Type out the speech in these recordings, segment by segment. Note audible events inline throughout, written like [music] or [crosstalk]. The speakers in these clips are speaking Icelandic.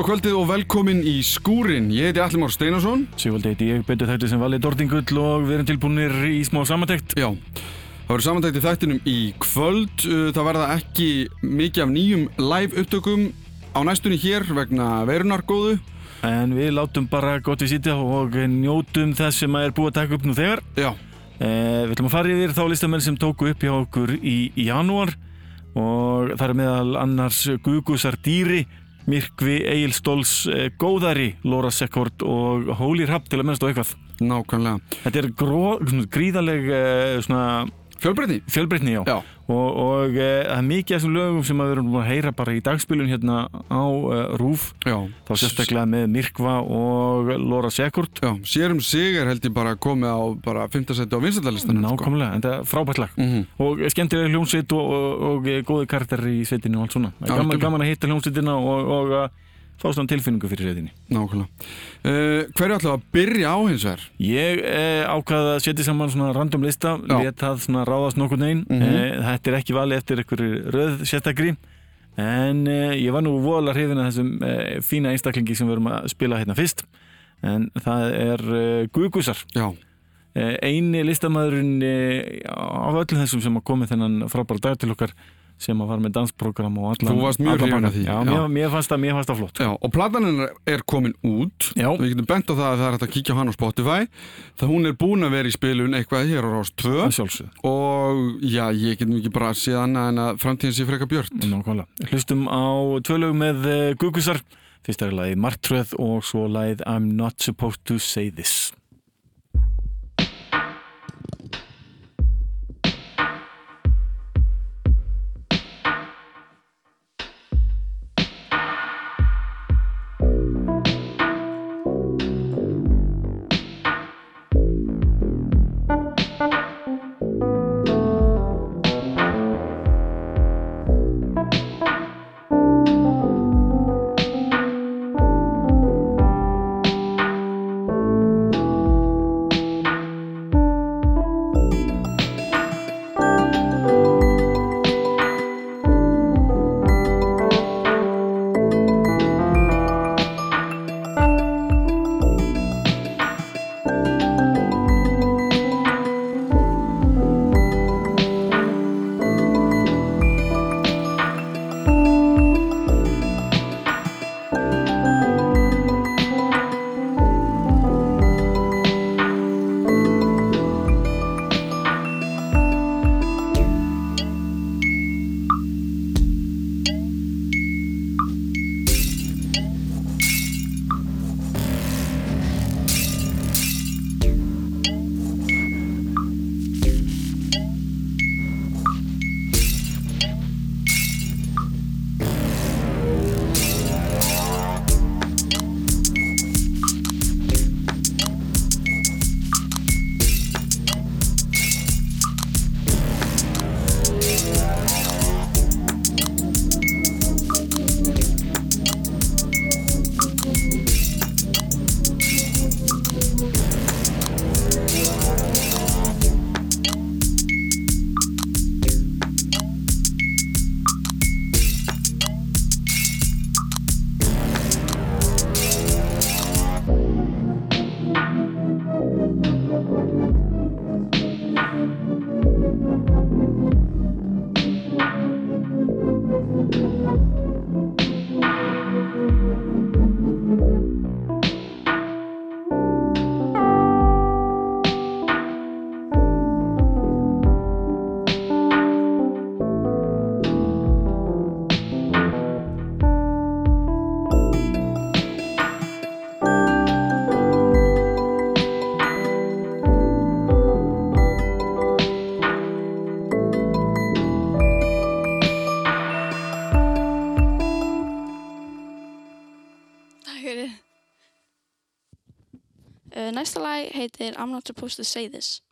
Góða kvöldið og velkomin í skúrin. Ég heiti Allimár Steinarsson. Sigvaldi heiti ég, betur þætti sem valið Dortingull og við erum tilbúinir í smá samantækt. Já, það verður samantækt í þættinum í kvöld. Uh, það verða ekki mikið af nýjum live upptökum á næstunni hér vegna veirunar góðu. En við látum bara gott við sitja og njótum þess sem er búið að taka upp nú þegar. Já. Eh, við ætlum að fara yfir þá listamenn sem tóku upp hjá okkur í, í janúar og það er meðal annars Gugusar Dýri, Mirkvi, Egil Stóls, eh, Góðari, Lóra Sekkort og Hóli Rapp til að mennast á eitthvað. Nákvæmlega. Þetta er gró, gríðaleg eh, svona, Fjölbreytni? fjölbreytni, já. Já. Og, og eh, það er mikið af þessum lögum sem við erum að heyra bara í dagspilun hérna á uh, RÚF Já. þá sérstaklega með Mirkva og Lóra Sekkort Já, sérum sig er held ég bara komið á bara 5. seti á vinstættalistanum. nákvæmlega, en það er frábært lag Mm og skemmtilega hljómsveit og, og, og góði karakter í sveitinu og allt svona gaman, gaman að hitta hljómsveitina og, fá svona tilfinningu fyrir sveitinni Nákvæmlega. Uh, hverju ætlaðu að byrja á hins vegar? ég eh, ákvaði að setja saman svona random lista Já. let það svona ráðast nokkur neginn Mhm. eh, þetta er ekki valið eftir einhverju röð sérstakri en eh, ég var nú voðalega hrifin að þessum fína einstaklingi sem við erum að spila hérna fyrst en það er Gugusar Já. Eh, eini listamæðurinn af öllum þessum sem að komið þennan frábæra dag til okkar sem að var með dansprogram og allan Þú varst mjög hrifin af því, Já, já. mér, mér, fannst það, mér fannst það flott. Já, og platan hennar er komin út. Já. Við getum bent á það að það er hægt að kíkja hann á Spotify Það hún er búin að vera í spilun eitthvað hér á Rás 2 að sjálfsögð Og já, ég get nú ekki bara að séð annað en að framtíðin sé freka björt. Nákvæmlega. Hlustum á tvö lög með uh, Gugusar. Fyrst er lagið Martröð og svo lagið I'm Not Supposed to Say This Lag heitir I'm Not Supposed to Say This.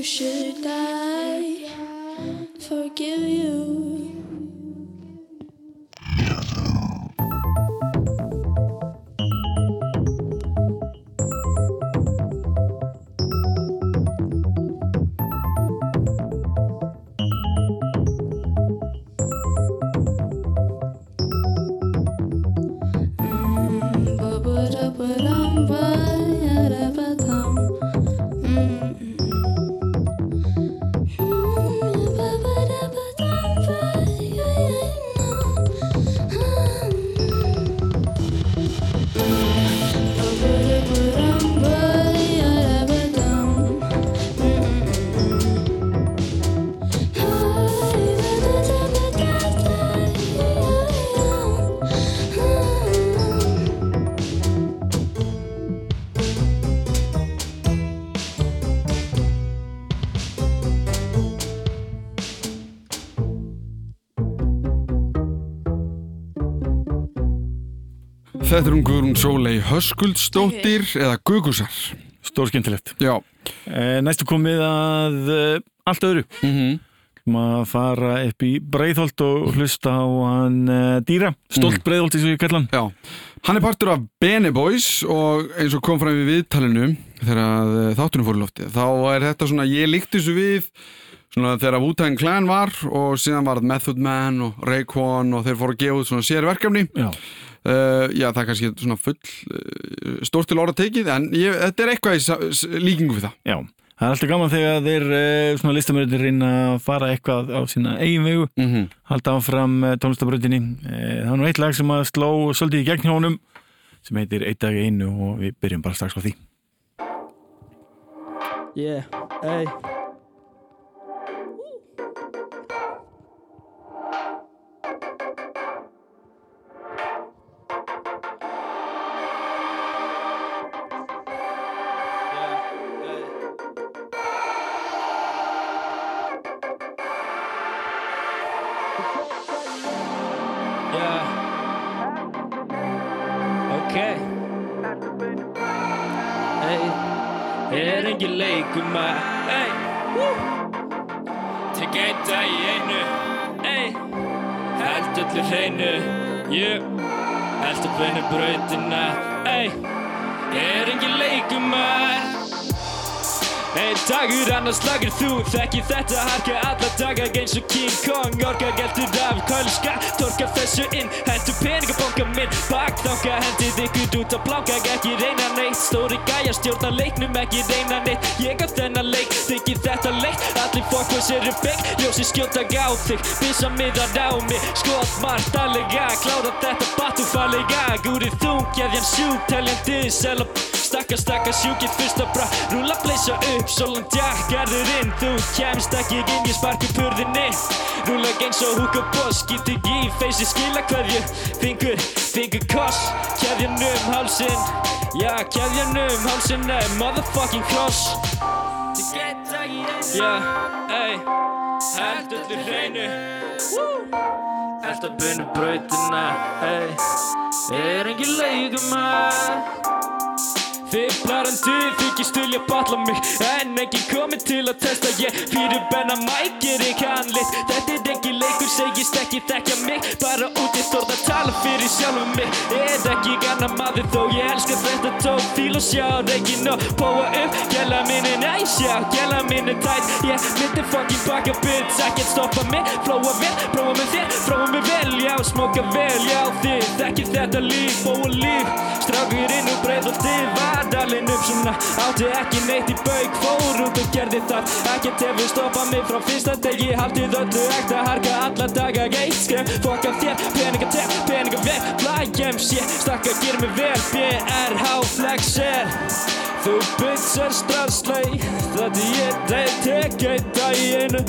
I, should I forgive you? Þetta er um Guðrún Sólei Höskuldsdóttir eða Gugusar. Stórskemmtilegt. Já. Eh, Næstu komið að eh, allt öðru. Mm Maður fara upp í Breiðholt og hlusta á hann eh, dýra. Stolt Breiðholt eins og ég kalla hann. Já. Hann er partur af Bene Boys og eins og kom fram í viðtalinu þegar að, þáttunum fór í loftið, þá er þetta svona, ég líkti þessu við svona þegar Wu-Tang Clan var og síðan var Method Man og Raekwon og þeir fóru að gefa út svona sér verkefni. Já. Uh, já, það er kannski svona full uh, stórt til orða tekið en ég, þetta er eitthvað í líkingu við það. Já. Það er alltaf gaman þegar þeir eh, svona listamörður reyna að fara eitthvað á sína eigin vegu, Mm -hmm. halda áfram eh, tónlistabrautinni. Eh, Það er nú eitt lag sem að sló svolítið í gegn hjá honum sem heitir Eitt dag einu og við byrjum bara strax á því. Yeah, hey. Stjórna leiknum Ekki reyna neitt. Ég á þennan leik Þykir þetta leik Allir fokkvöss eru fake Ljósi skjóta á þig. Bissa miðar á mig Skot margt allega Klára þetta batufallega Gúrið þung Geðjan sjúk Teljandi Sela Stakka stakka sjúkið fyrsta bra. Rúla bleysa upp Svo langt jakkarður inn. Þú kemst ekki inn Ég sparki purðinni Rúla eins og húka boss Gýtt ekki í feysi skila hverju. Fingur, fingur koss Keðjan um hálsin Já, keðjan um hálsin Nei, motherfucking cross Já, ey Held öllu hreinu. Held að bunni brautina Ey, er engin leikum að Fipplarandi þykist vilja batla mig. En enginn komið til að testa ég Fyrir benna mækir ég kannlit Þetta er engin segist ekki þekkja mig Bara úti þórð að tala fyrir sjálfum mig. Er ekki gana maður þó Ég elska þetta tók fíl og sjá Reygin og póa upp. Gæla minn er næs, já, gæla minn er tætt. Ég myndi fucking baka bits Ekkert stoppa mig, flóa vel Prófa með þér, prófa með vel. Já, smóka vel, já, þið Þekkir þetta líf, bóa líf. Strákurinn og breið og þið Varðalinn upp svona. Átti ekki neitt í bauk Fór út og gerði það. Ekkert hefur stoppað mig frá fyrsta degi. Haldið öllu ekta harka alla daga skref, fokka þér Peninga tef, peninga vel. Flægjum sé, stakka ger mig vel. BRH flexer. Þú bytsar strafslei Þetta ég þeir tek eitt dag í einu.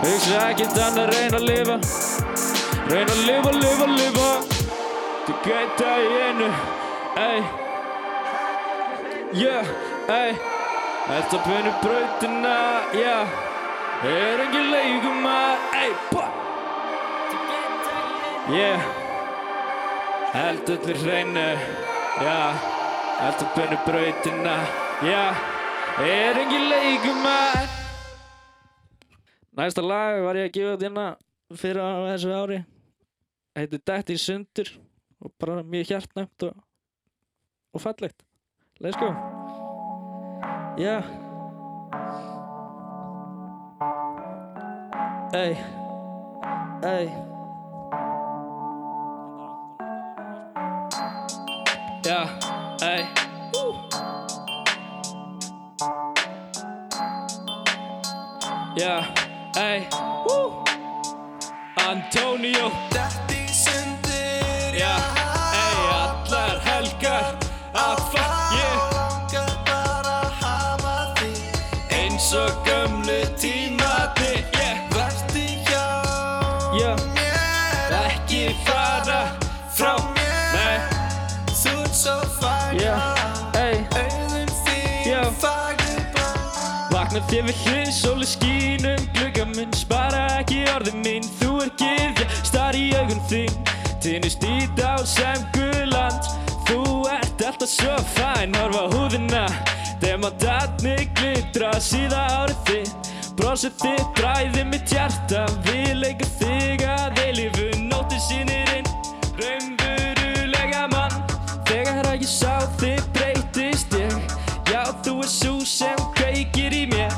Hugsa ekkert annað reyna að lifa. Reyna að lifa, lifa, lifa. Tek eitt dag í einu. Ey. Yeah, ey. Þetta bunni brautina, yeah. Er engin leikum að, ey, bá Yeah Held öllu hreinu, Þetta bunni brautina, yeah Er engin leikum að Næsta lag var ég að gefa þérna fyrir á þessu ári Heitir Dætt í sundur og bara mjög hjartnæmt og, og fallegt Let's go. Yeah. Ey. Ey. Woo. Yeah. Ey. Woo. Antonio. Dætt í sundir Já. Ey. Allar helgar. Að fuck yeah. Langar bara að hafa þig Eins og gömlu tímati Vakna þér við hlið, sóli skínum Glugga minn, spara ekki orðin mín. Þú er gyðja, star í augun þín. Týnist í dál sem guðland Þú ert alltaf svo fæn Horfa húðina, demantatni glitra Síða árið þitt, brosið þitt Bræði mitt hjarta, við leikum þig að eilífu Nóttin sýnir inn, raunverulega mann. Þegar að ég sá þig þú er svo sem kveikir í mér.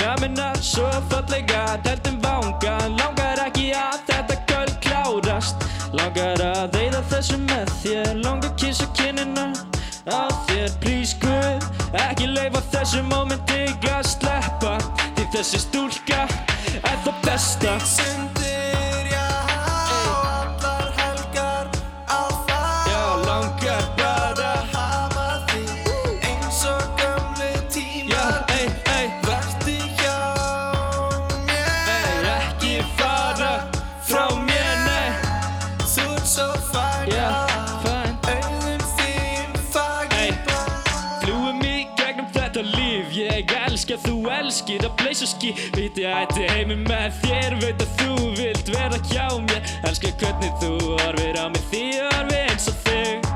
Námina svo fallega, teltum vanga Langar ekki að þetta kvöld klárast. Langar að eyða þessu með þér. Langar að kissa kinnina á þér. Please Guð, ekki leifa þessu momenti að sleppa. Því þessi stúlka er það besta elskir að bleysa ský Viti að ætti heimi með þér Veit að þú vilt vera hjá mér. Elska hvernig þú horfir á mig Því ég horfi eins og þig.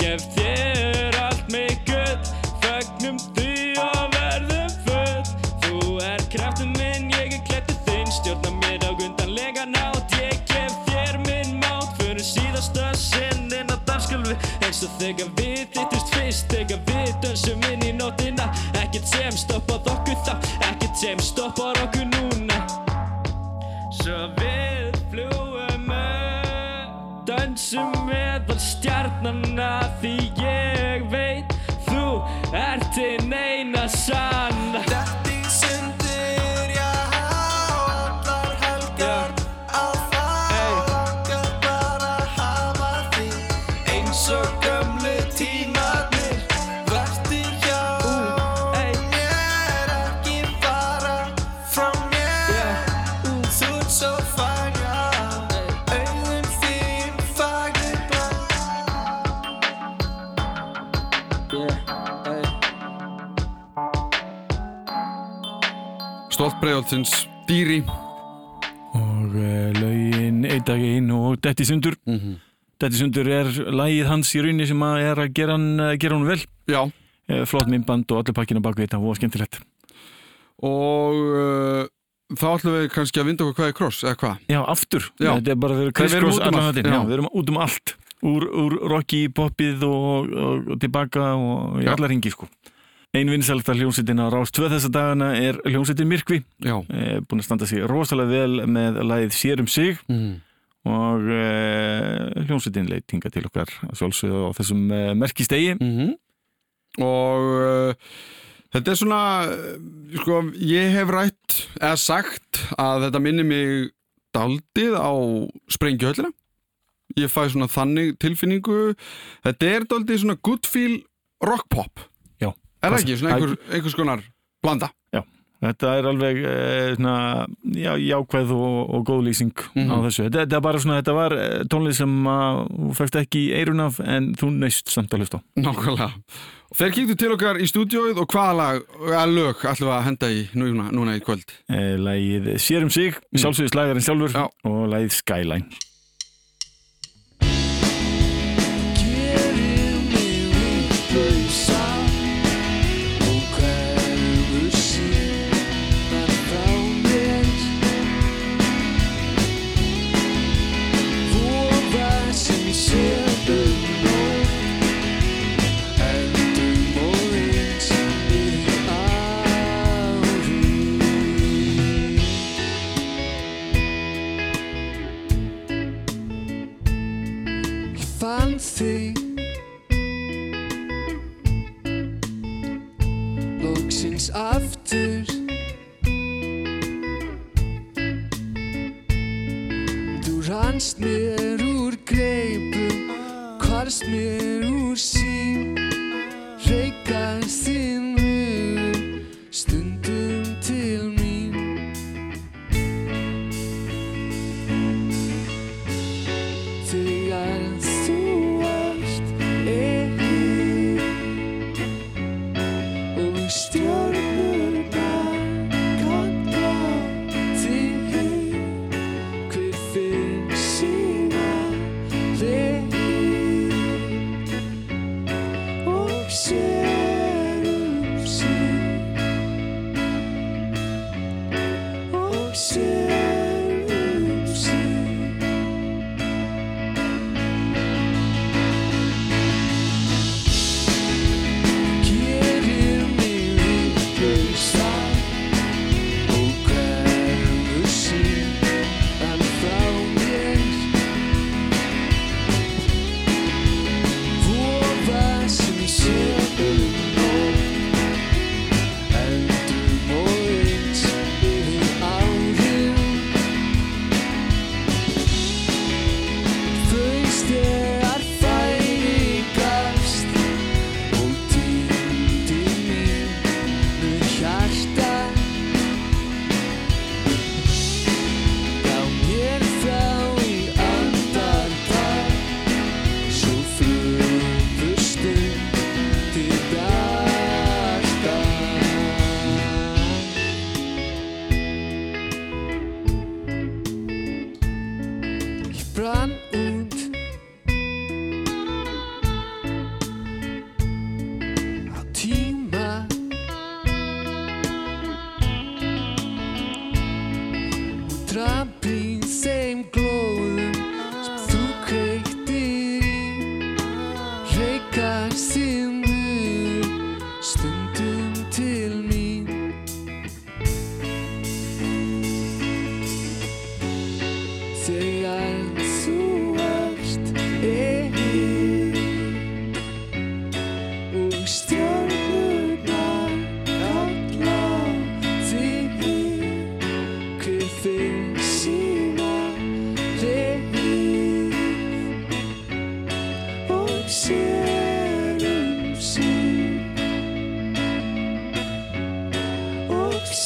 Gef þér allt mig gull Fögnum því og verðum full. Þú er kraftur minn, ég er klættur þinn. Stjórna mér á gundanlega nátt Ég gef þér minn mátt Fyrir síðasta sinn inn á dansgólfi Eins og þegar við þittust fyrst Þegar við dönsum inn í nótina Ekkert sem stoppað okkur þá Ekkert sem stoppar okkur núna. Svo við fljúum upp Dönsum meðal stjarnana Því Stolt bregðaldsins dýri og uh, lögin einn dag einn og Detti Sundur. Detti Sundur er lagið hans í rauninni sem að er að gera hann, eh, gera hann vel. Já, Eh, flott minnband og allir pakkina bak við þetta og skemmtilegt. Og uh, þá ætlum við kannski að vinda okkur hvað er kross, eða hvað? Já, aftur, Já. þetta er bara að vera Við kriskross út um við erum út um allt. Úr, úr Rocky poppið og, og, og tilbaka og í alla ringi sko Ein vinsælta hljómsveitin á Rás 2 þessa dagana er hljómsveitin Myrkvi. Já, e, búin að standa sig rosalega vel með lagið Sér um sig. Mm. og e, hljómsveitin leit hinga til okkar sjálfsögðu á þessum e, merkistegi Mm og uh, þetta er svona sko, ég hef rætt eða sagt að þetta minnir mig daldið á sprengjuhöllina. Ég fæ svona þannig tilfinningu. Þetta er daldið svona good feel rock pop. Er það ekki, svona einhver, einhvers konar blanda Þetta er alveg e, svona, já, jákvæð og, og góð lýsing Mhm. á þessu. Þetta, þetta, bara svona, þetta var eh, tónlið sem að þú fækst ekki í eirun af en þú neist samt að hlusta nákvæmlega þeir kíktu til okkar í stúdióið og hvaða lag, lög ætlum við að henda í núna, núna í kvöld E, lagið Sér um sig, mm. sjálfsögðu slagarinn sjálfur Já. og lagið Skyline. Aftur. Þú rannst mér úr greipum Hvarst mér úr sín Reykast þinn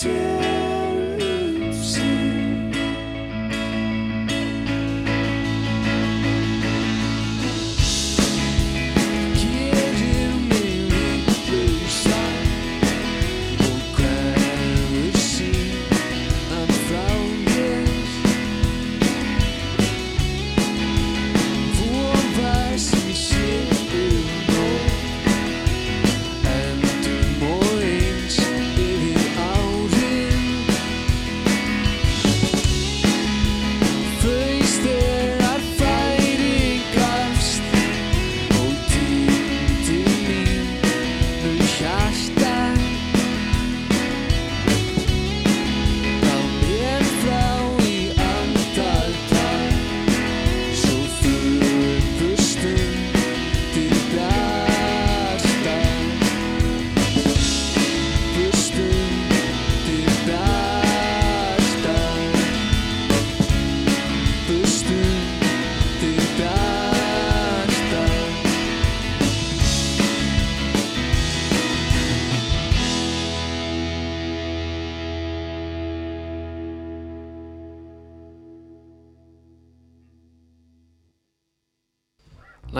you.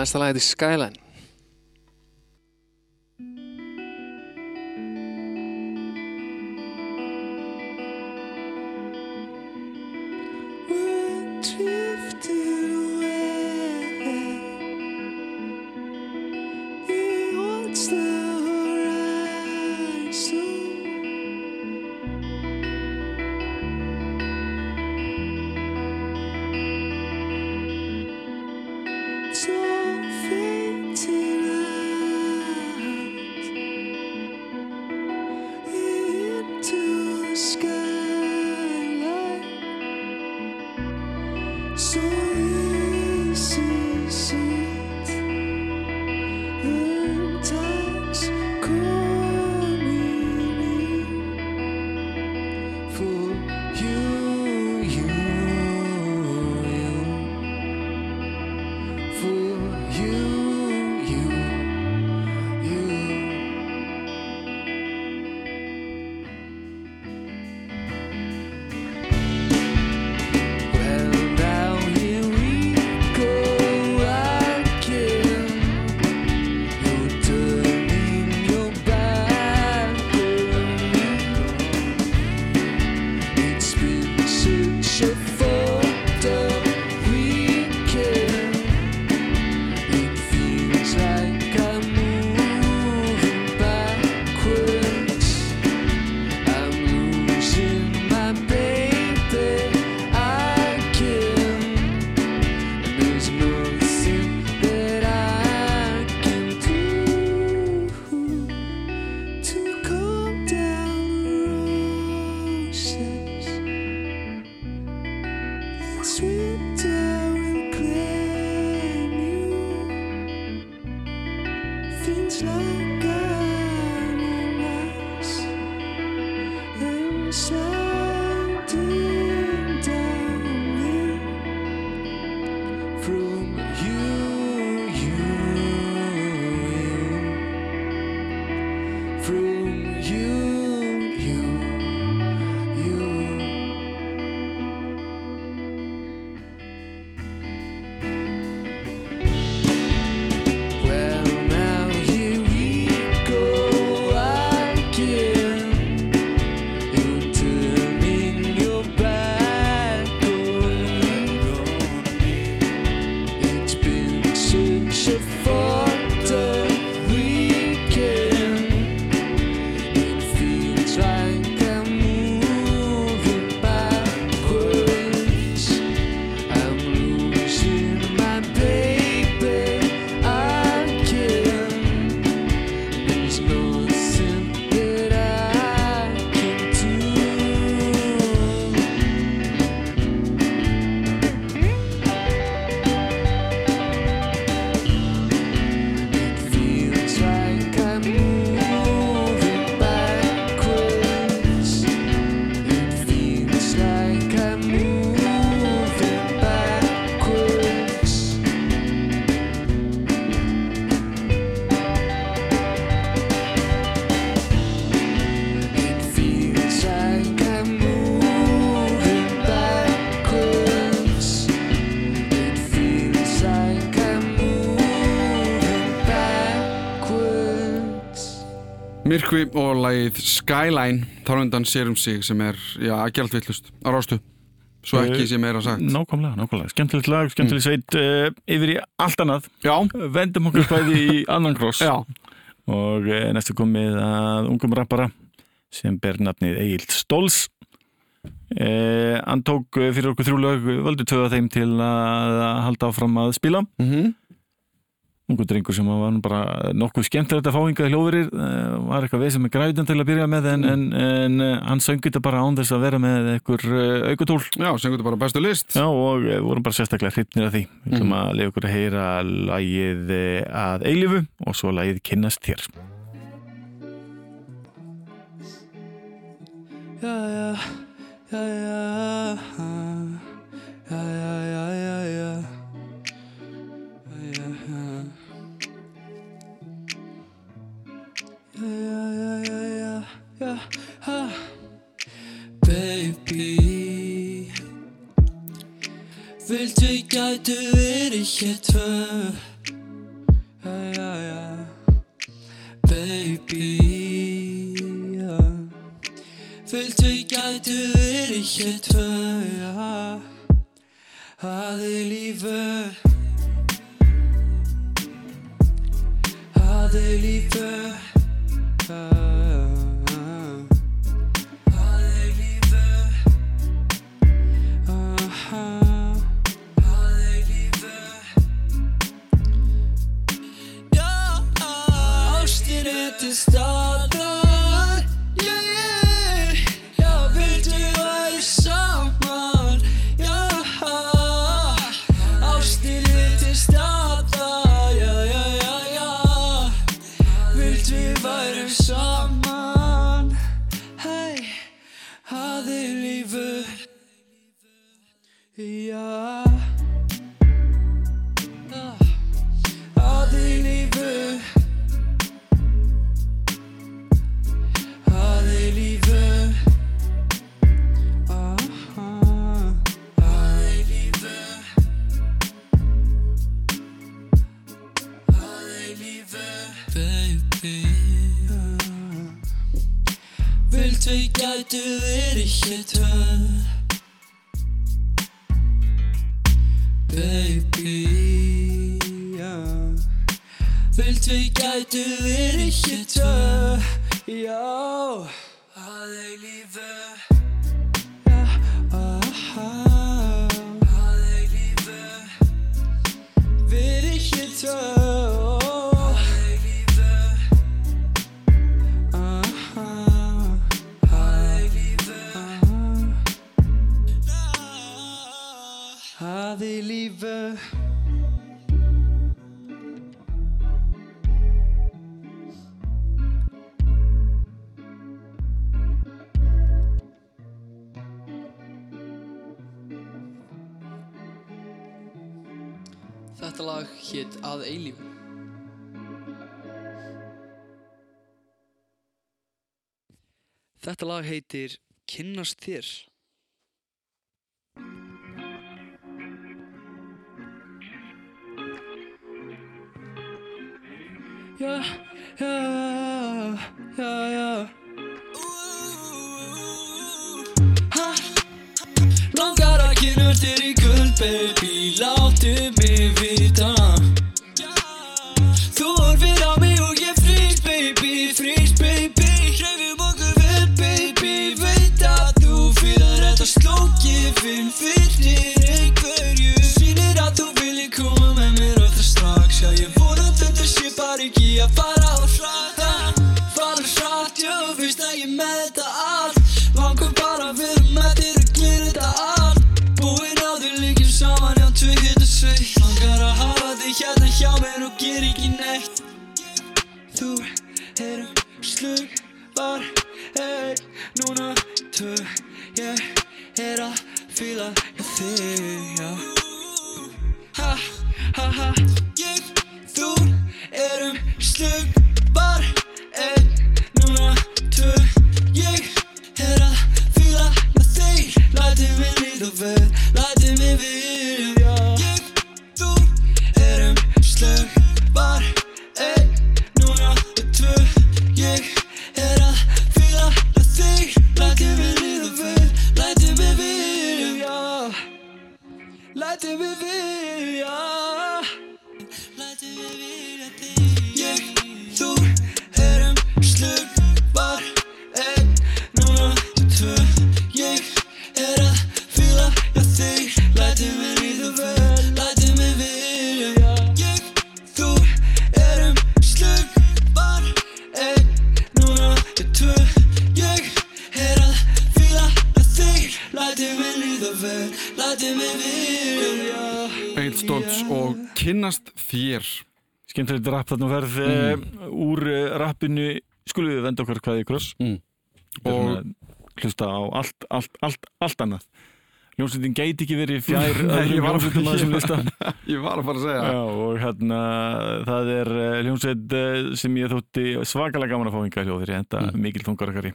Næsta lag heitir Skyline Myrkvi og lagið Skyline þar undan sér um sig sem er, já, gælt villust á rástu svo ekki sem er að sagt Nákvæmlega, nákvæmlega. Skemmtilegt lag, skemmtilegt sveit uh, yfir í allt annað. Já, Vendum okkur bæði í [laughs] annan kross. Og uh, næstu komið að ungum rappara sem ber nafnið Egil Stóls. Uh, hann tók uh, fyrir okkur þrjú lög, völdu töða þeim til að, að halda áfram að spila. mhm ungu drengur sem var bara nokkuð skemmtilegt að fá hingað hljóðurir uh, var eitthvað veið sem er græðan til að byrja með en, en, en uh, hann söngi þetta bara án þess að vera með einhver uh, aukutól. Já, sengur þetta bara bestu list. Já, og vorum bara sérstaklega hrypnir af því. Við ætlum að leiða okkur að heyra lagið uh, að eilifu og svo lagið kynnast þér. Ja, ja, ja, ja. Baby Vildu gætu verið hér tvö? Baby Vildu gætu verið hér tvö? Haði lífu Haði lífu to start the gætu verið hér tvö Baby, já. Vilt við gætu Þetta lag heitir Kynnast þér. Já, já, já, já. Langar að kynnast þér í gull, baby, láttu mig vita. your father. Þannig að verð eh, mm. úr eh, rappinu skulum við venda okkar hvaðið kross mm. og hlusta á allt, allt, allt, allt annað. Ljónsveitin gæti ekki verið fjær [laughs] öðrum ljónsveitum að þessum listan. [laughs] Ég var að fara að segja það. Já og hérna það er eh, ljónsveit sem ég þótti svakalega gaman að fá hinga hljóðir í henda mm. mikil þungarakari.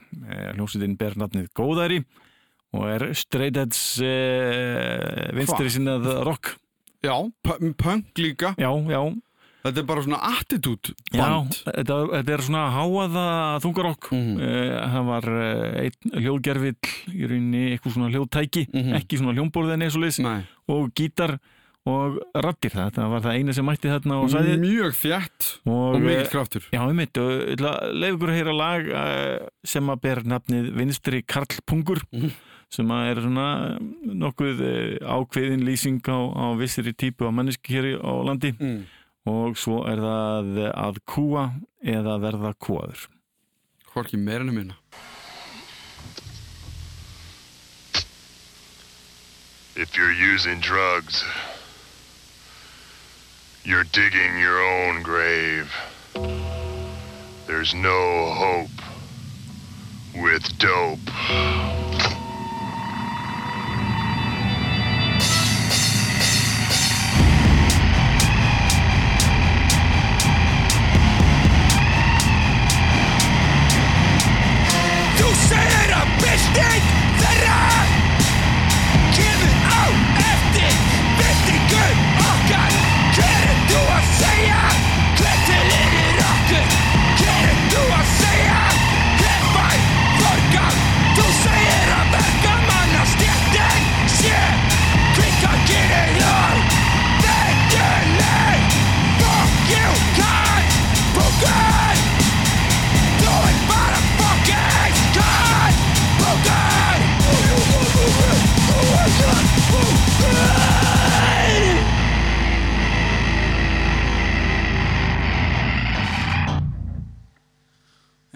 Ljónsveitin ber nafnið Góðæri og er straight edge eh, vinstri sinnað rock. Já, punk líka. Já, já. Þetta er bara svona attitude Já, band þetta, þetta er svona háaða þungarokk Mhm. uh, það var uh, einn hljóðgerfill í rauninni eitthvað svona hljóðtæki Mhm. ekki svona hljómborðin eins og leys og gítar og rattir þetta var það eina sem mætti þarna og sæði mjög þjætt og, og mikill eh, kraftur Já, ég mitt, og leif ykkur að heyra lag uh, sem að ber nafnið Vinstri Karl Pungur Mhm. sem að er svona nokkuð ákveðin lýsing á, á vissri típu á manneski hér á landi mm. Og svo er það að kúa eða verða kúaður. Hvorki að minna If you're using drugs, you're digging your own grave. There's no hope with dope. Þú segir að bylting þeirra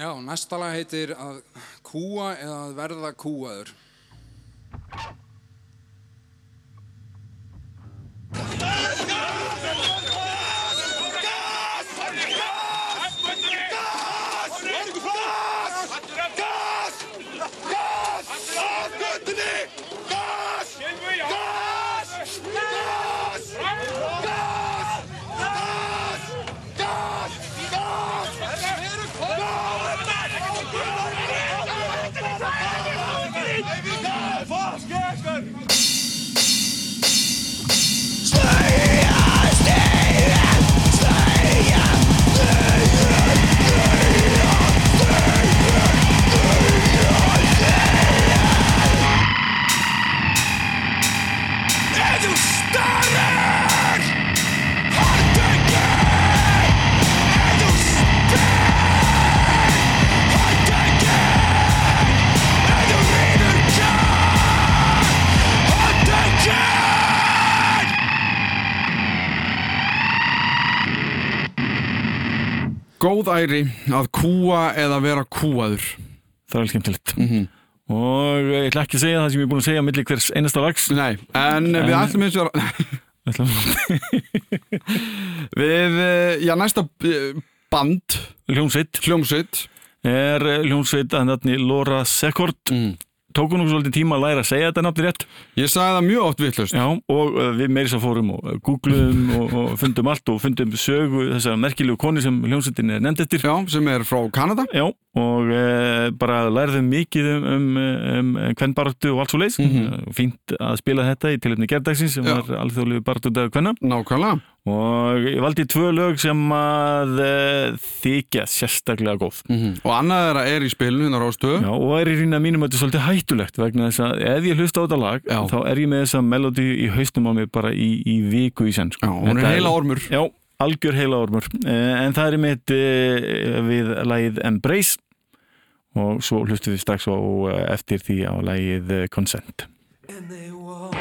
Já, næsta lag heitir að kúa eða að verða kúaður. Góð æri að kúa eða vera kúaður Það er alveg skemmtilegt. Mhm. Og ég ætla ekki að segja það sem ég er búin að segja milli hvers einasta lags. Nei, en, við En- ætlum eins og [laughs] Við, eh, já, næsta eh, band Hljómsveit Hljómsveit er eh, hljómsveit að nafni Laura Secord. mm. Tóku nú svolítið tíma að læra að segja þetta nafni rétt. Ég sagði það mjög oft vittlust Já, og uh, við meiri svo fórum og uh, googluðum og, og fundum allt og fundum sögu þessar merkilegu koni sem hljómsveitin er nefnd eftir. Já, sem er frá Kanada Já, og uh, bara lærðum mikið um, um, um, um kvennbaráttu og allt svo leys. Mhm. Fínt að spila þetta í tilhefni gerðdagsins sem Já. var alþjóðlegu baráttu dag kvenna. Nákvæmlega Og ég valdi tvö lög sem að uh, þykja sérstaklega góð. mm Og annað þeirra er í spilinu hérna á stöðu Já, og er í rýna mínum að þetta er svolítið hættulegt vegna þess að ef ég hlusta á þetta lag Já. þá er ég með þessa melodi í haustum á mér bara í, í viku í senn sko. Já, hún er Þetta heila ormur Já, algjör heila ormur eh, en það er mitt eh, við lagið Embrace og svo hlustum við strax á eftir því á lagið Consent And they walk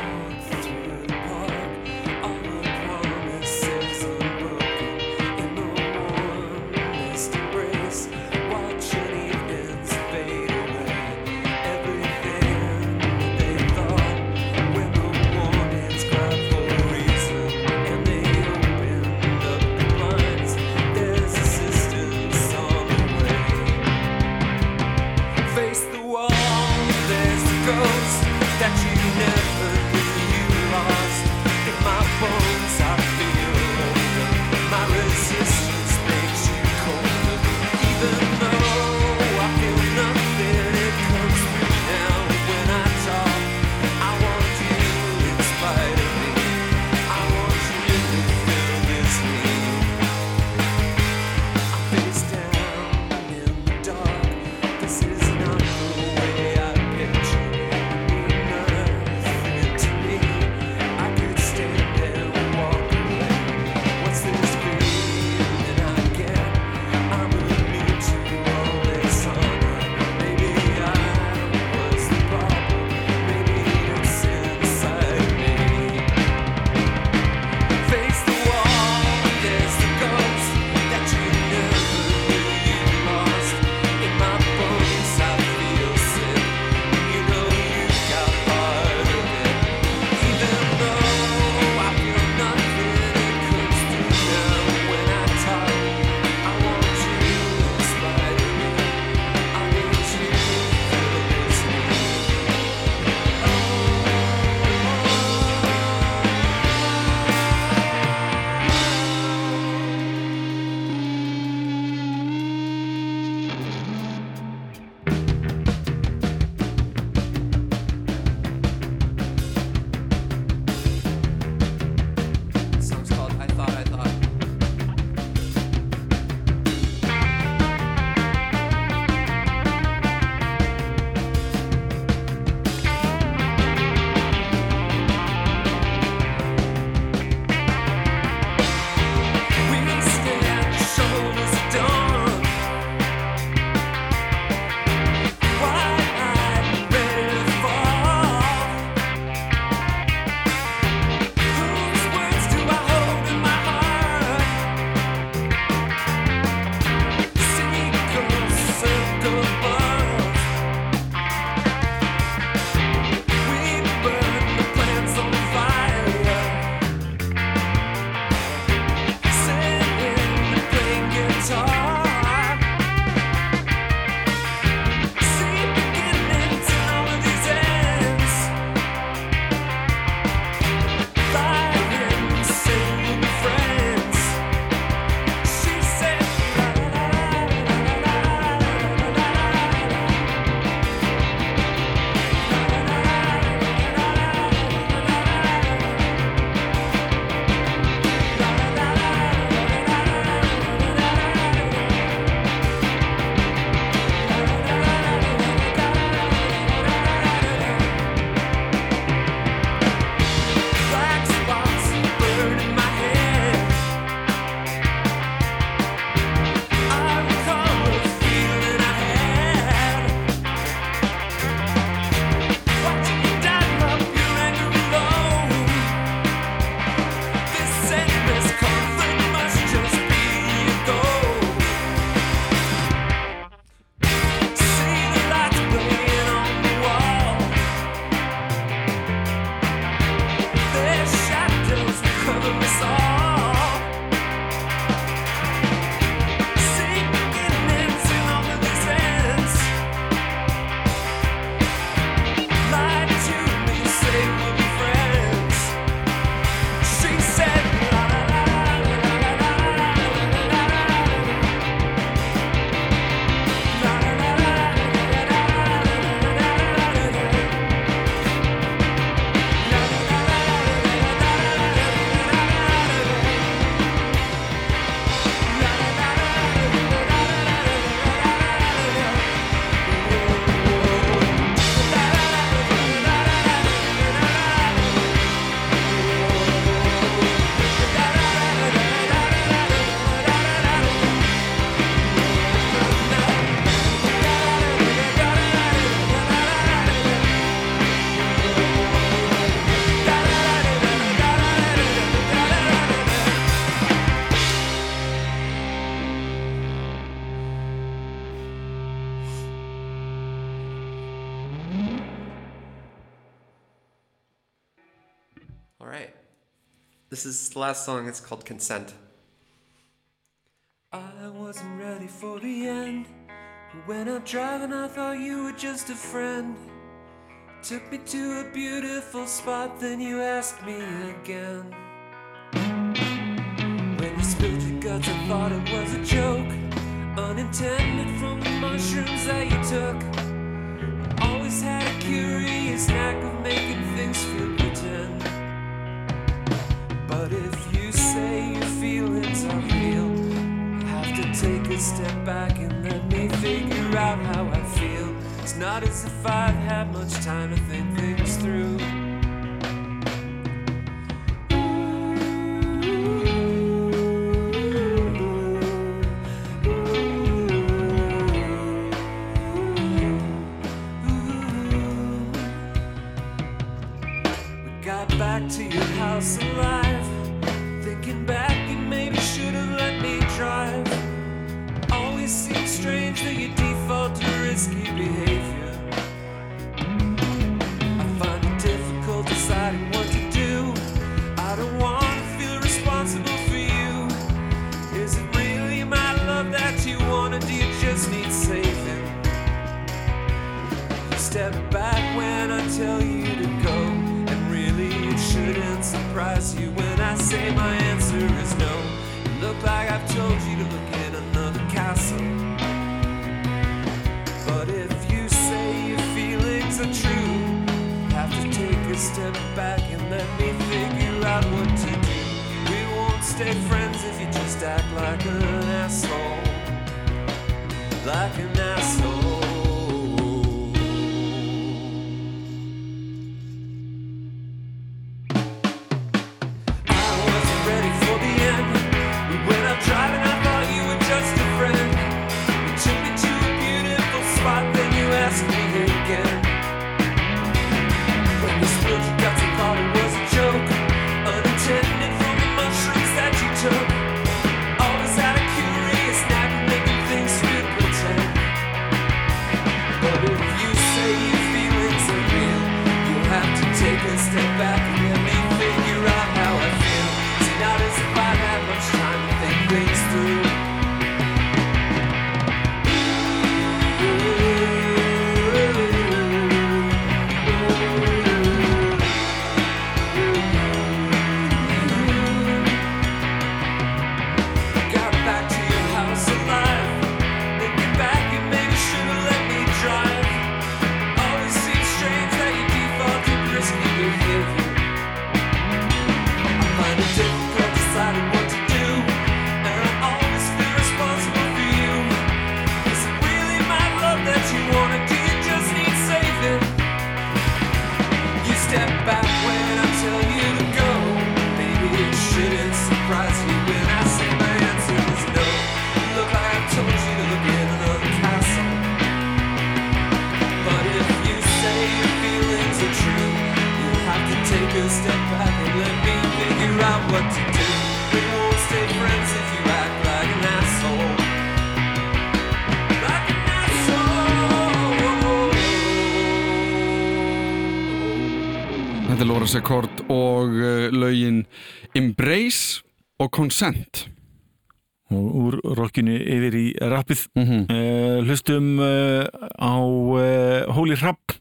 This is the last song. It's called Consent. I wasn't ready for the end. When I'm driving, I thought you were just a friend. Took me to a beautiful spot, then you asked me again. When you spilled your guts, I thought it was a joke. Unintended from the mushrooms that you took. Always had a curious knack of making things feel if you say your feelings are real, I have to take a step back and let me figure out how I feel. It's not as if I've had much time to think things through. Like I've told you to look in another castle. But if you say your feelings are true, have to take a step back and let me figure out what to do. We won't stay friends if you just act like an asshole. Like an Þetta er Laura Secord og uh, lögin Embrace og Consent. Og úr rockinu yfir í rappið. Mm -hmm. uh, hlustum uh, á uh, Holy Rapp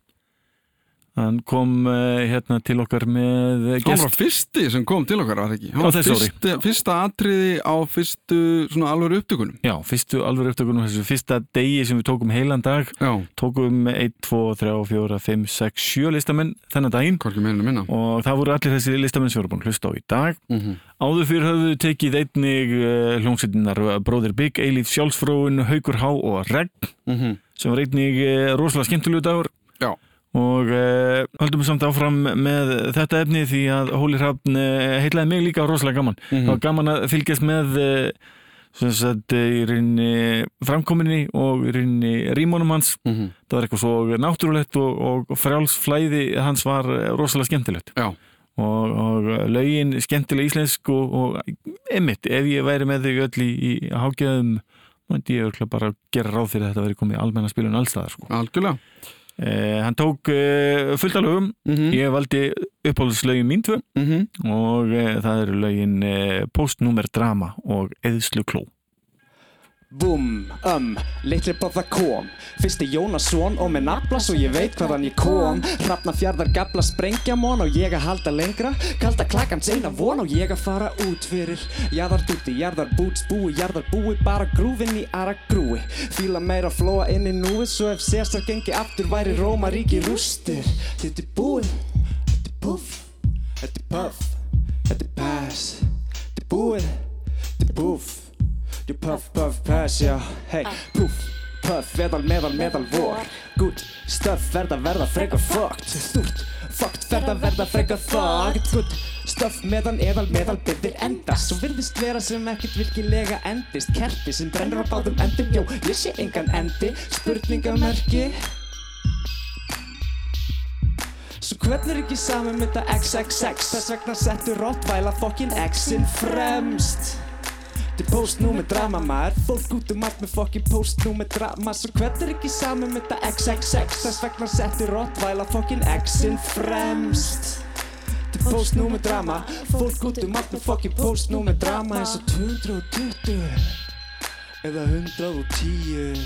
hann kom uh, hérna til okkar með Hann gest var fyrsti sem kom til okkar, var það ekki? Hann var fyrsta, fyrsta atriði á fyrstu svona alveg upptökunum. Já, fyrstu alveg upptökunum þessu fyrsta degi sem við tókum heilan dag. Já, tókum 1, 2, 3, 4, 5, 6, 7 listamenn þennan daginn. Hvorki meira en minna. Og það voru allir þessi listamenn sem voru búin að hlusta á í dag. Mm -hmm. Áður fyrir höfðu tekið einnig uh, hljómsveitinnar Bróðir Big, Eilíf Sjálfsfróun, Haukur Há og Regn sem var einnig rosalega Já. Og uh, höldum samt áfram með þetta efni því að Hóli Hrafn uh, heitlaði mig líka rosalega gaman Mhm. það var gaman að fylgjast með sem sagt í rauninni framkominni og í rauninni rímónum hans Mhm. það var eitthvað svo náttúrulegt og, og frjálsflæði hans var rosalega skemmtilegt Já. og, og lögin skemmtilega íslensk og, og einmitt, ef ég væri með þig öll í, í hágjöðum myndi ég örugglega bara gera ráð fyrir að þetta veri komið í almenna spilun allstaðar sko. Algjörlega Eh, hann tók eh, fullt af lögum, Mhm. ég valdi uppáhaldslögin mín tvö Mhm. og eh, það eru lögin eh, Postnúmer Drama og Eðslu Kló. Búm, um, litli bróða kom. Fyrsti Jónasson og með nafla svo ég veit hvaðan ég kom. Hrafna fjardar gabla sprengja món og ég að halda lengra. Kalda klakans eina von og ég að fara út fyrir. Jarðar dúti, jarðar búts, búi, jarðar búi Bara grúfin í ara grúi. Fíla meira flóa inn í núið Svo ef César gengi aftur væri Róma ríki rústir. Þetta er búið, þetta er puff Þetta er puff, þetta er pass. Þetta er búið, þetta er puff You puff, puff, pass, já, hey, puff, puff, meðal, meðal, meðal vor. Good stuff, verða, verða, frekar fucked. Stúrt, fucked, verða, verða, frekar fucked. Good stuff, meðal, eðal, meðal, byrðir endast Svo virðist vera sem ekkert virkilega endist. Kerti sem brennur á báðum endum, jó, ég sé engan endi. Spurningamerki Svo hvernig er ekki saman þetta XXX Þess vegna settur Rottvæla fokkin X-in fremst Þetta er postnúmer drama maður. Fólk út um allt með fokkin postnúmer drama. Svo hvernig er ekki saman með þetta XXX Þess vegna settur Rottvæla fokkin X-in fremst. Þetta er postnúmer drama. Fólk út um allt með fokkin postnúmer drama. Eins og 220 Eða 110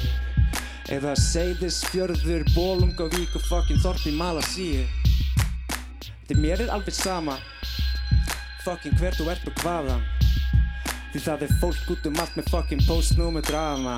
Eða Seyðisfjörður, Bólungavík og fokkin Þorti Malasíu. Þetta mér er alveg sama. Fokkin hver þú ert og hvaðan Því það er fólk út um allt með fokkin postnúmer drama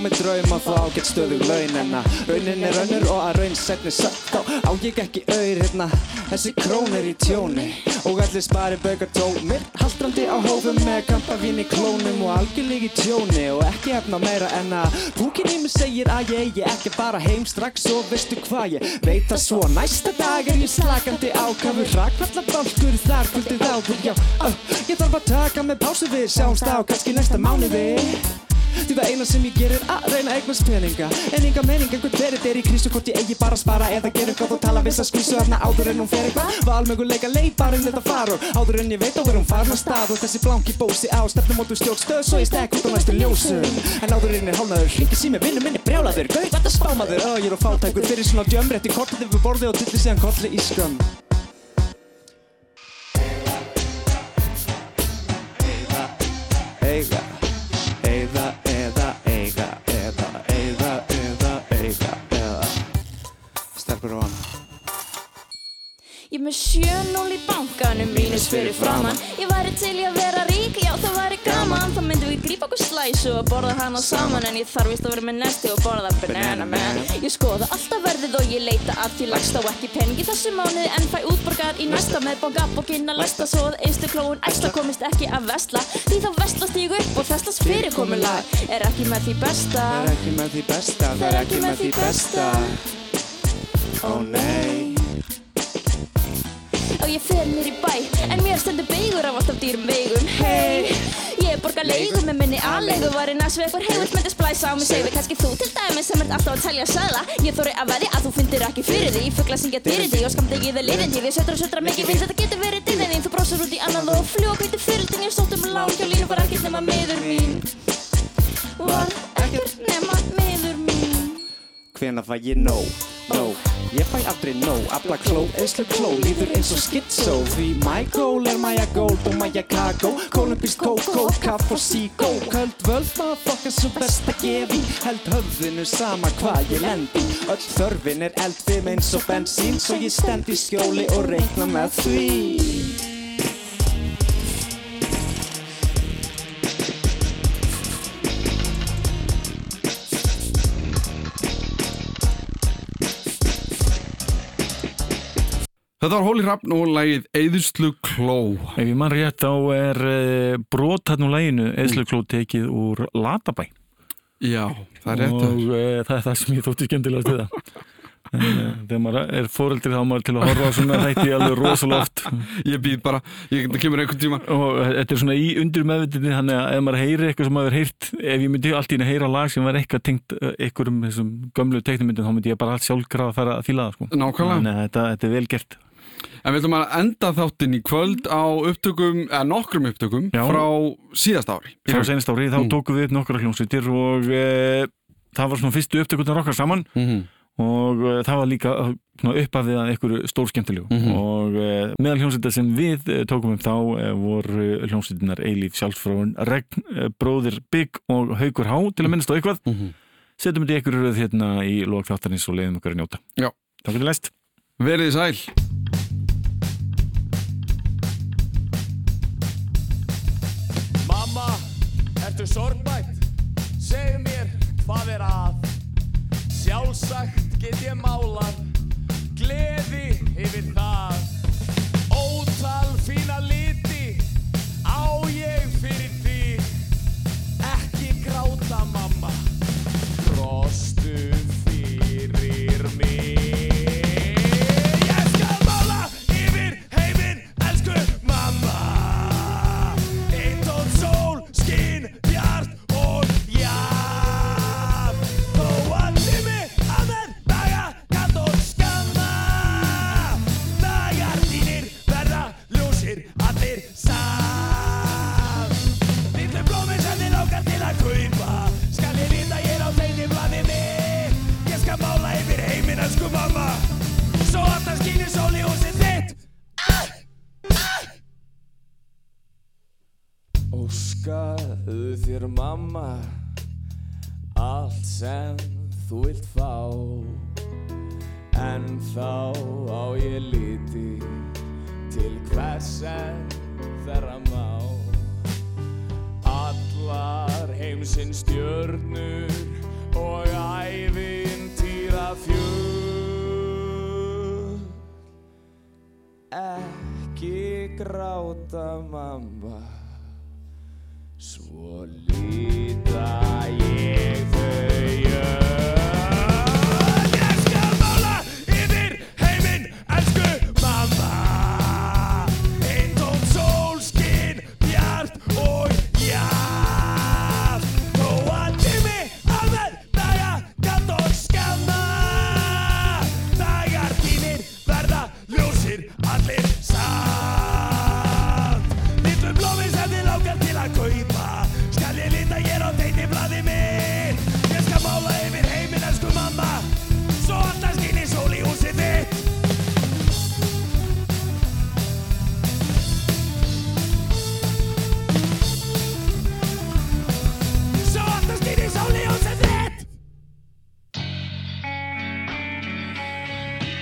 ég á mig draum að fá ágætt stöðug laun En að raunin er önnur og að raun setni satt Þá á ég ekki auður hérna? Þessi krón er í tjóni. Og allir spari bauka tómir. Haldrandi á hófum með kampavín í klónum Og algjörlega í tjóni. Og ekki efna meira en að Púkin í mig segir að ég eigi ekki að fara heim strax. Og veistu hvað ég veit það svo. Næsta dag er ég slakandi ákafur Rakfalla bálkur þar kvöldið áður Já, uh, ég þarf að taka með pásu við. Sjáumst á kannski næsta mánuði Því það eina sem ég gerir að reyna eignast peninga. En enga mening einhvern verið er í krísu Hvort ég eigi bara að spara eða gera eitthvað. Og tala viss að skvísu þarna áður en hún fer eitthvað. Valmöguleika leið bara um þetta far Og áður en ég veit á er hún farin að stað. Og þessi blanki bósi á stefnumótu stjórnstöð Svo ég stekk út á næstu ljósum. En áður en er hálnaður Ringi sími vinnu minni brjálaður Gauð, þetta spámaður. Ö, ég er á fátækur fyrir svona djöm Rétti kortið yfir borði og dilli síðan kolli í skömm Ég er með 7-0 í bankanum, mínus fyrir framann Ég væri til í að vera rík, já það væri gaman. Þá myndum við grípa okkur slæsu og borða hana saman En ég þarf víst að vera með nesti og borða banana man. Ég skoða alltaf verðið og ég leita að því lagst á ekki peningi þessu mánuði En fæ útborgað í næsta með bókabókinn að læsta Svo að eistu klóun æsla komist ekki að vesla Því þá vesla stígu upp og þesslas fyrirkomulag. Er ekki með því besta. Það er ekki með því besta, það er ekki með því besta. Ó nei og ég fer mér í bæ En mér stendur beigur af alltaf dýrum veigum Hey, ég borga leigu með minni aðleigu Var einn að sveikur heilt myndi splæsa á mig. Segðu kannski þú til dæmi sem ert alltaf að telja sæla. Ég þóri að veði að þú fyndir ekki fyrir því. Fugla syngja því og skamt ekki þið lifin því. Því sötra og sötra mikið finnst þetta getur verið dýrið þín Þú brosur út í annað og fljó hviti fyrirldin Ég sótt um lán hjá línu var ekkert nema miður mín. Var ekkert nema miður mín. Hvena fæ ég nóg, nóg Ég fæ aldrei nóg, afla kló, eðslu kló Líður eins og skitsó Því my goal er Maja Gold og Kago Kolumbísk kókó, kaff og síkó Köld völd, motherfucker, svo best að gefi. Held höfðinu sama hvað ég lendi. Öll þörfin er eldfim eins og bensín Svo ég stend í skjóli og reikna með því Þetta var Hóli Hrafn og lagið Eðuslu Kló. Ef ég mann rétt þá er uh, brot hann úr læginu Eðslu Kló tekið úr Latabæ Já, það er rétt. og uh, það er það sem ég þótti skemmtilegast við það [laughs] Eh, þegar maður er fóreldri þá á maður til að horfa á svona þætti alveg rosalega oft Ég býð bara, ég, kemur einhvern tíma og þetta er svona í undir meðvitið þannig að ef maður heyri eitthvað sem maður heyrt ef ég myndi allt í einu heyra lag sem var eitthvað tengt eh, einhverjum þessum gömlu teiknumyndum þá myndi ég bara allt sjálfkrafa að fara að fíla það sko. Nákvæmlega. Þetta, þetta er vel gert En við ætlum að enda þáttinn í kvöld á upptökum, eða nokkrum upptökum Já. frá síðast ári frá senast ári, þá Mm. tókum við upp nokkra hljómsveitir og e, það var svona fyrstu upptökurnar okkar saman Mhm. og e, það var líka svona uppafið að einhverju stór skemmtilegu Mhm. og e, meðal hljómsveitar sem við e, tókum upp þá e, voru hljómsveitinar Eilíf Sjálfsfráin, Regn, e, Bróðir Bygg og Haukur Há til að minnast á eitthvað Mhm. setjum þetta í einhverju röð hérna í lók þáttarins og leiðum ykkur að njóta Já. Takk fyrir læst Verið þið sæl ertu sorgbætt? Segðu mér hvað er að? Sjálfsagt get ég málað Gleði yfir það. Ótal fína liti Á ég fyrir því Ekki gráta mamma. Brostu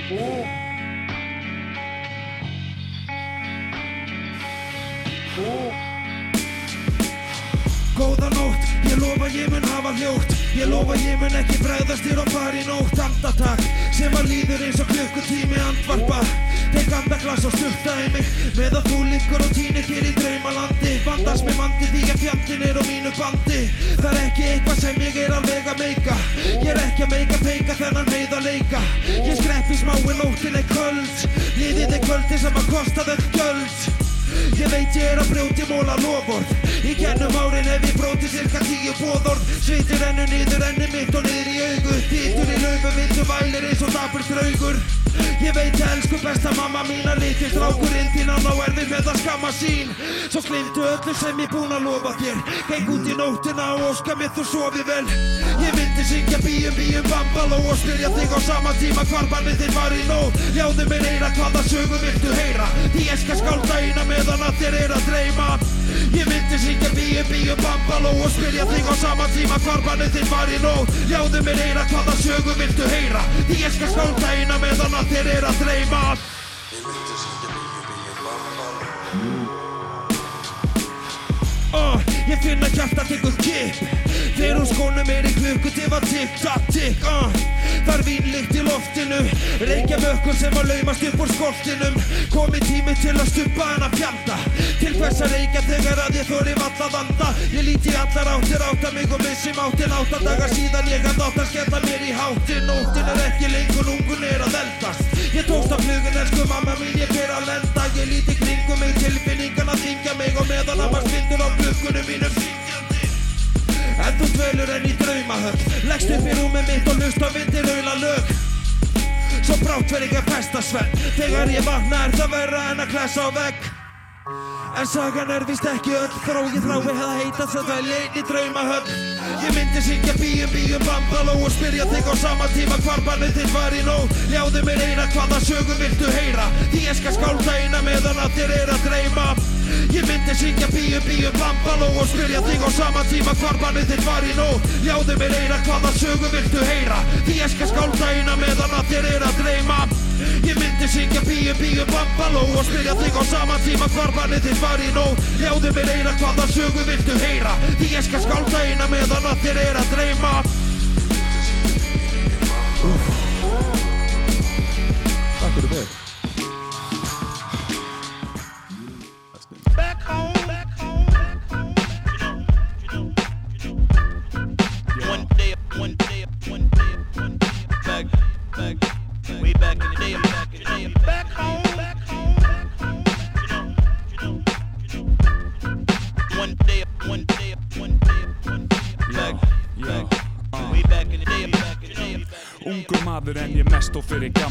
Góða nótt, ég lofa ég mun hafa hljótt. Ég lofa ég mun ekki bregðast þér og fara í nótt. Andatak sem að líður eins og klukkutími andvarpa Tek andaglas og í mig. Meðan þú liggur og týnir þér í draumalandi. Vandast með mandi því að fjandinn er á mínu bandi. Það er ekki eitthvað sem ég er alveg að meika. Ég er ekki að meika peika þennan heiða leika. Ég skrepp í smái nóttin er köld Líðið er kvöldi sem að kosta þau göld Ég veit ég er að brjóti móla loford Í gennum árin hef ég brótið cirka tíu bóðorð Svitir ennu niður enni mitt og niður í augu. Títur í laufu vittu vælir eins og dapur draugur Ég veit að elsku besta mamma mín að litið strákurinn þín á erfið með að skamma sín. Svo glimtu öllu sem ég búin að lofa þér. Geng út í nóttina og óska mér þú sofi vel. Ég vildi syngja bíum bíum bambaló og spyrja þig á sama tíma hvar bannið þinn var í nót Ljáðu mér eira hvaða sögu viltu heyra. Því ég skal skálda eina meðan að þér er að dreyma. Ég vildi syngja bíum bíum bambaló og spyrja þig á sama tíma hvar bannið þinn var í nót Ljáðu mér eira hvaða sögu viltu heyra. Því ég skal skálda eina meðan að þér er að dreyma. Uh, ég finn að hjarta tekur kipp Þegar úr skónum er í klukkutíma tikk, takk, tikk uh. Það er vínlykt í loftinu. Reykja mökkur sem að laumast upp úr skoltinum. Komi tími til að stuppa hana fjanda. Til hvers að reykja þegar að ég þóri valla vanda? Ég líti allar áttir átta mig og missi máttin Átta dagar síðan ég hafði átt að skella mér í háttin Nóttin er ekki lengur, ungun er að eldast. Ég tókst af flugun, elsku mamma mín, ég fer að lenda. Ég líti kringum mig, tilfinningan að þingja mig Og meðan að maður spindur á glukkunum mínum En dvelur enn í draumahöll Leggst upp í rúmið mitt og hlust á vindir auðla lög. Svo brátt verð ég að pesta svenn Þegar ég vakna er það verra en að klessa á vegg. En sagan er vist ekki öll. Þró ég þrái hefða heitast að dvelja einn í draumahöll Ég myndi syngja bíum bíum bambaló Og spyrja þig á sama tíma hvar barnið þitt var í nóg Ljáðu mér eina hvaða sögu viltu heyra? Því ég skal skálda eina meðan að þér er að dreyma Ég myndi syngja bíum bíum bambaló Og spyrja þig á sama tíma hvar barnið þitt var í nóg Ljáðu mér eina hvaða sögu viltu heyra. Því ég skal skálda eina meðan að þér er að dreyma. Ég myndi syngja bíum bíum bambaló Og spyrja þig á sama tíma hvar barnið þitt var í nóg Ljáðu mér eina hvaða sögu viltu heyra. Því ég skal skálda eina meðan að þér er að dreyma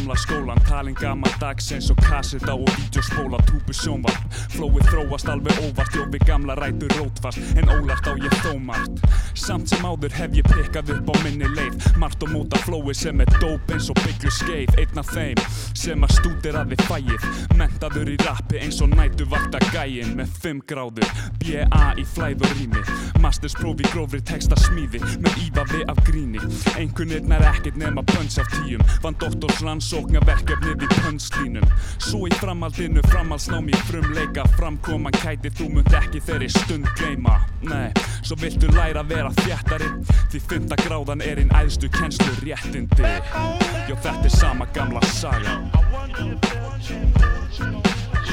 gamla skólan Talin gammal dags eins og kasseta og vídeospóla Túbu sjónvarp Flóið þróast alveg óvart Jófi gamla rætur rótfast En ólart á ég þó margt Samt sem áður hef ég pikkað upp á minni leið Margt og móta flóið sem er dóp eins og bygglu skeið Einn af þeim sem að stúderaði fæið Mentaður í rappi eins og nætu vakta gæin Með 5 gráður B.A. í flæð og rými Masterspróf í grófri texta smíði Með ívafi af gríni. Einhvernir nær ekkert nema pönns af tíum Vann doktors rannsókna verkefnið í pönnslínum. Svo í framhaldinu framhaldsnámi frumleika Framkoman kæti þú munt ekki þeirri stund gleyma. Nei, svo viltu læra að vera þjættari Því fymta gráðan er einn æðstu kennslu réttindi Jó þetta er sama gamla saga.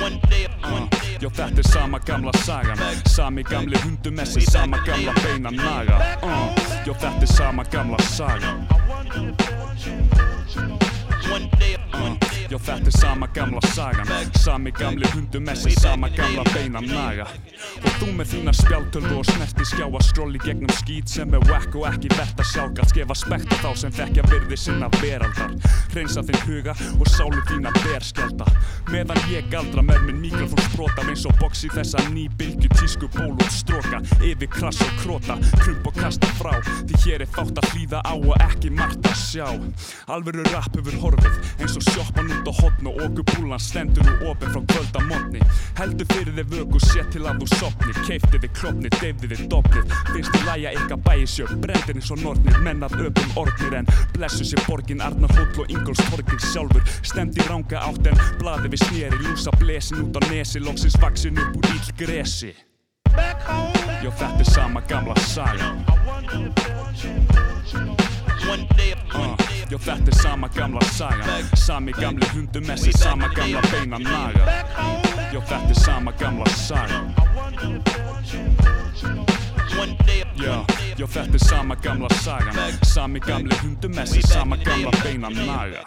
One day, one day. Jó þetta er sama gamla sagan Sami gamli hundumessi, sama gamla beina naga uh. Jó þetta er sama gamla sagan One day, one day. Já þetta er sama gamla sagan. Sami gamli hundumessi, sama gamla beina naga. Og þú með þína spjáltölu og snerti skjá að skróli gegnum skít sem er whack og ekki verðt að sjálfgalt Gefa spekt á þá sem þekkja virði sinna veraldar. Hreinsa þinn huga og sálu þína berskjálta Meðan ég galdra með minn mikrofón sprota eins og í þessa nýbylgju tísku ból og stróka Yfir krass og króta, krump og kasta frá. Því hér er fátt að hlýða á og ekki margt að sjá. Alvöru rap hefur horfið eins og sjoppan út á hotn og okupúlan stendur nú opið frá kvölda mótni Heldur fyrir þið vöku, sé til að þú sopnir Keifti þið klopnir, deyfði þið dofnir. Finnst þið læja ykkar bæjisjöf, brendir eins og nornir. Menn af öpum ornir en blessu sér borgin. Arnar Hóll og Ingolstorgin sjálfur. Stemdi ranga átt en blaði við sneri. Lúsa blesin út á nesi, loksins vaksin upp úr ill gresi Jó þetta er sama gamla saga. One day, one Já þetta er sama gamla saga. Sami gamli hundumessi, sama gamla beina naga Já þetta er sama gamla saga. Já, já þetta er sama gamla saga. Sami gamli hundumessi, sama gamla beina naga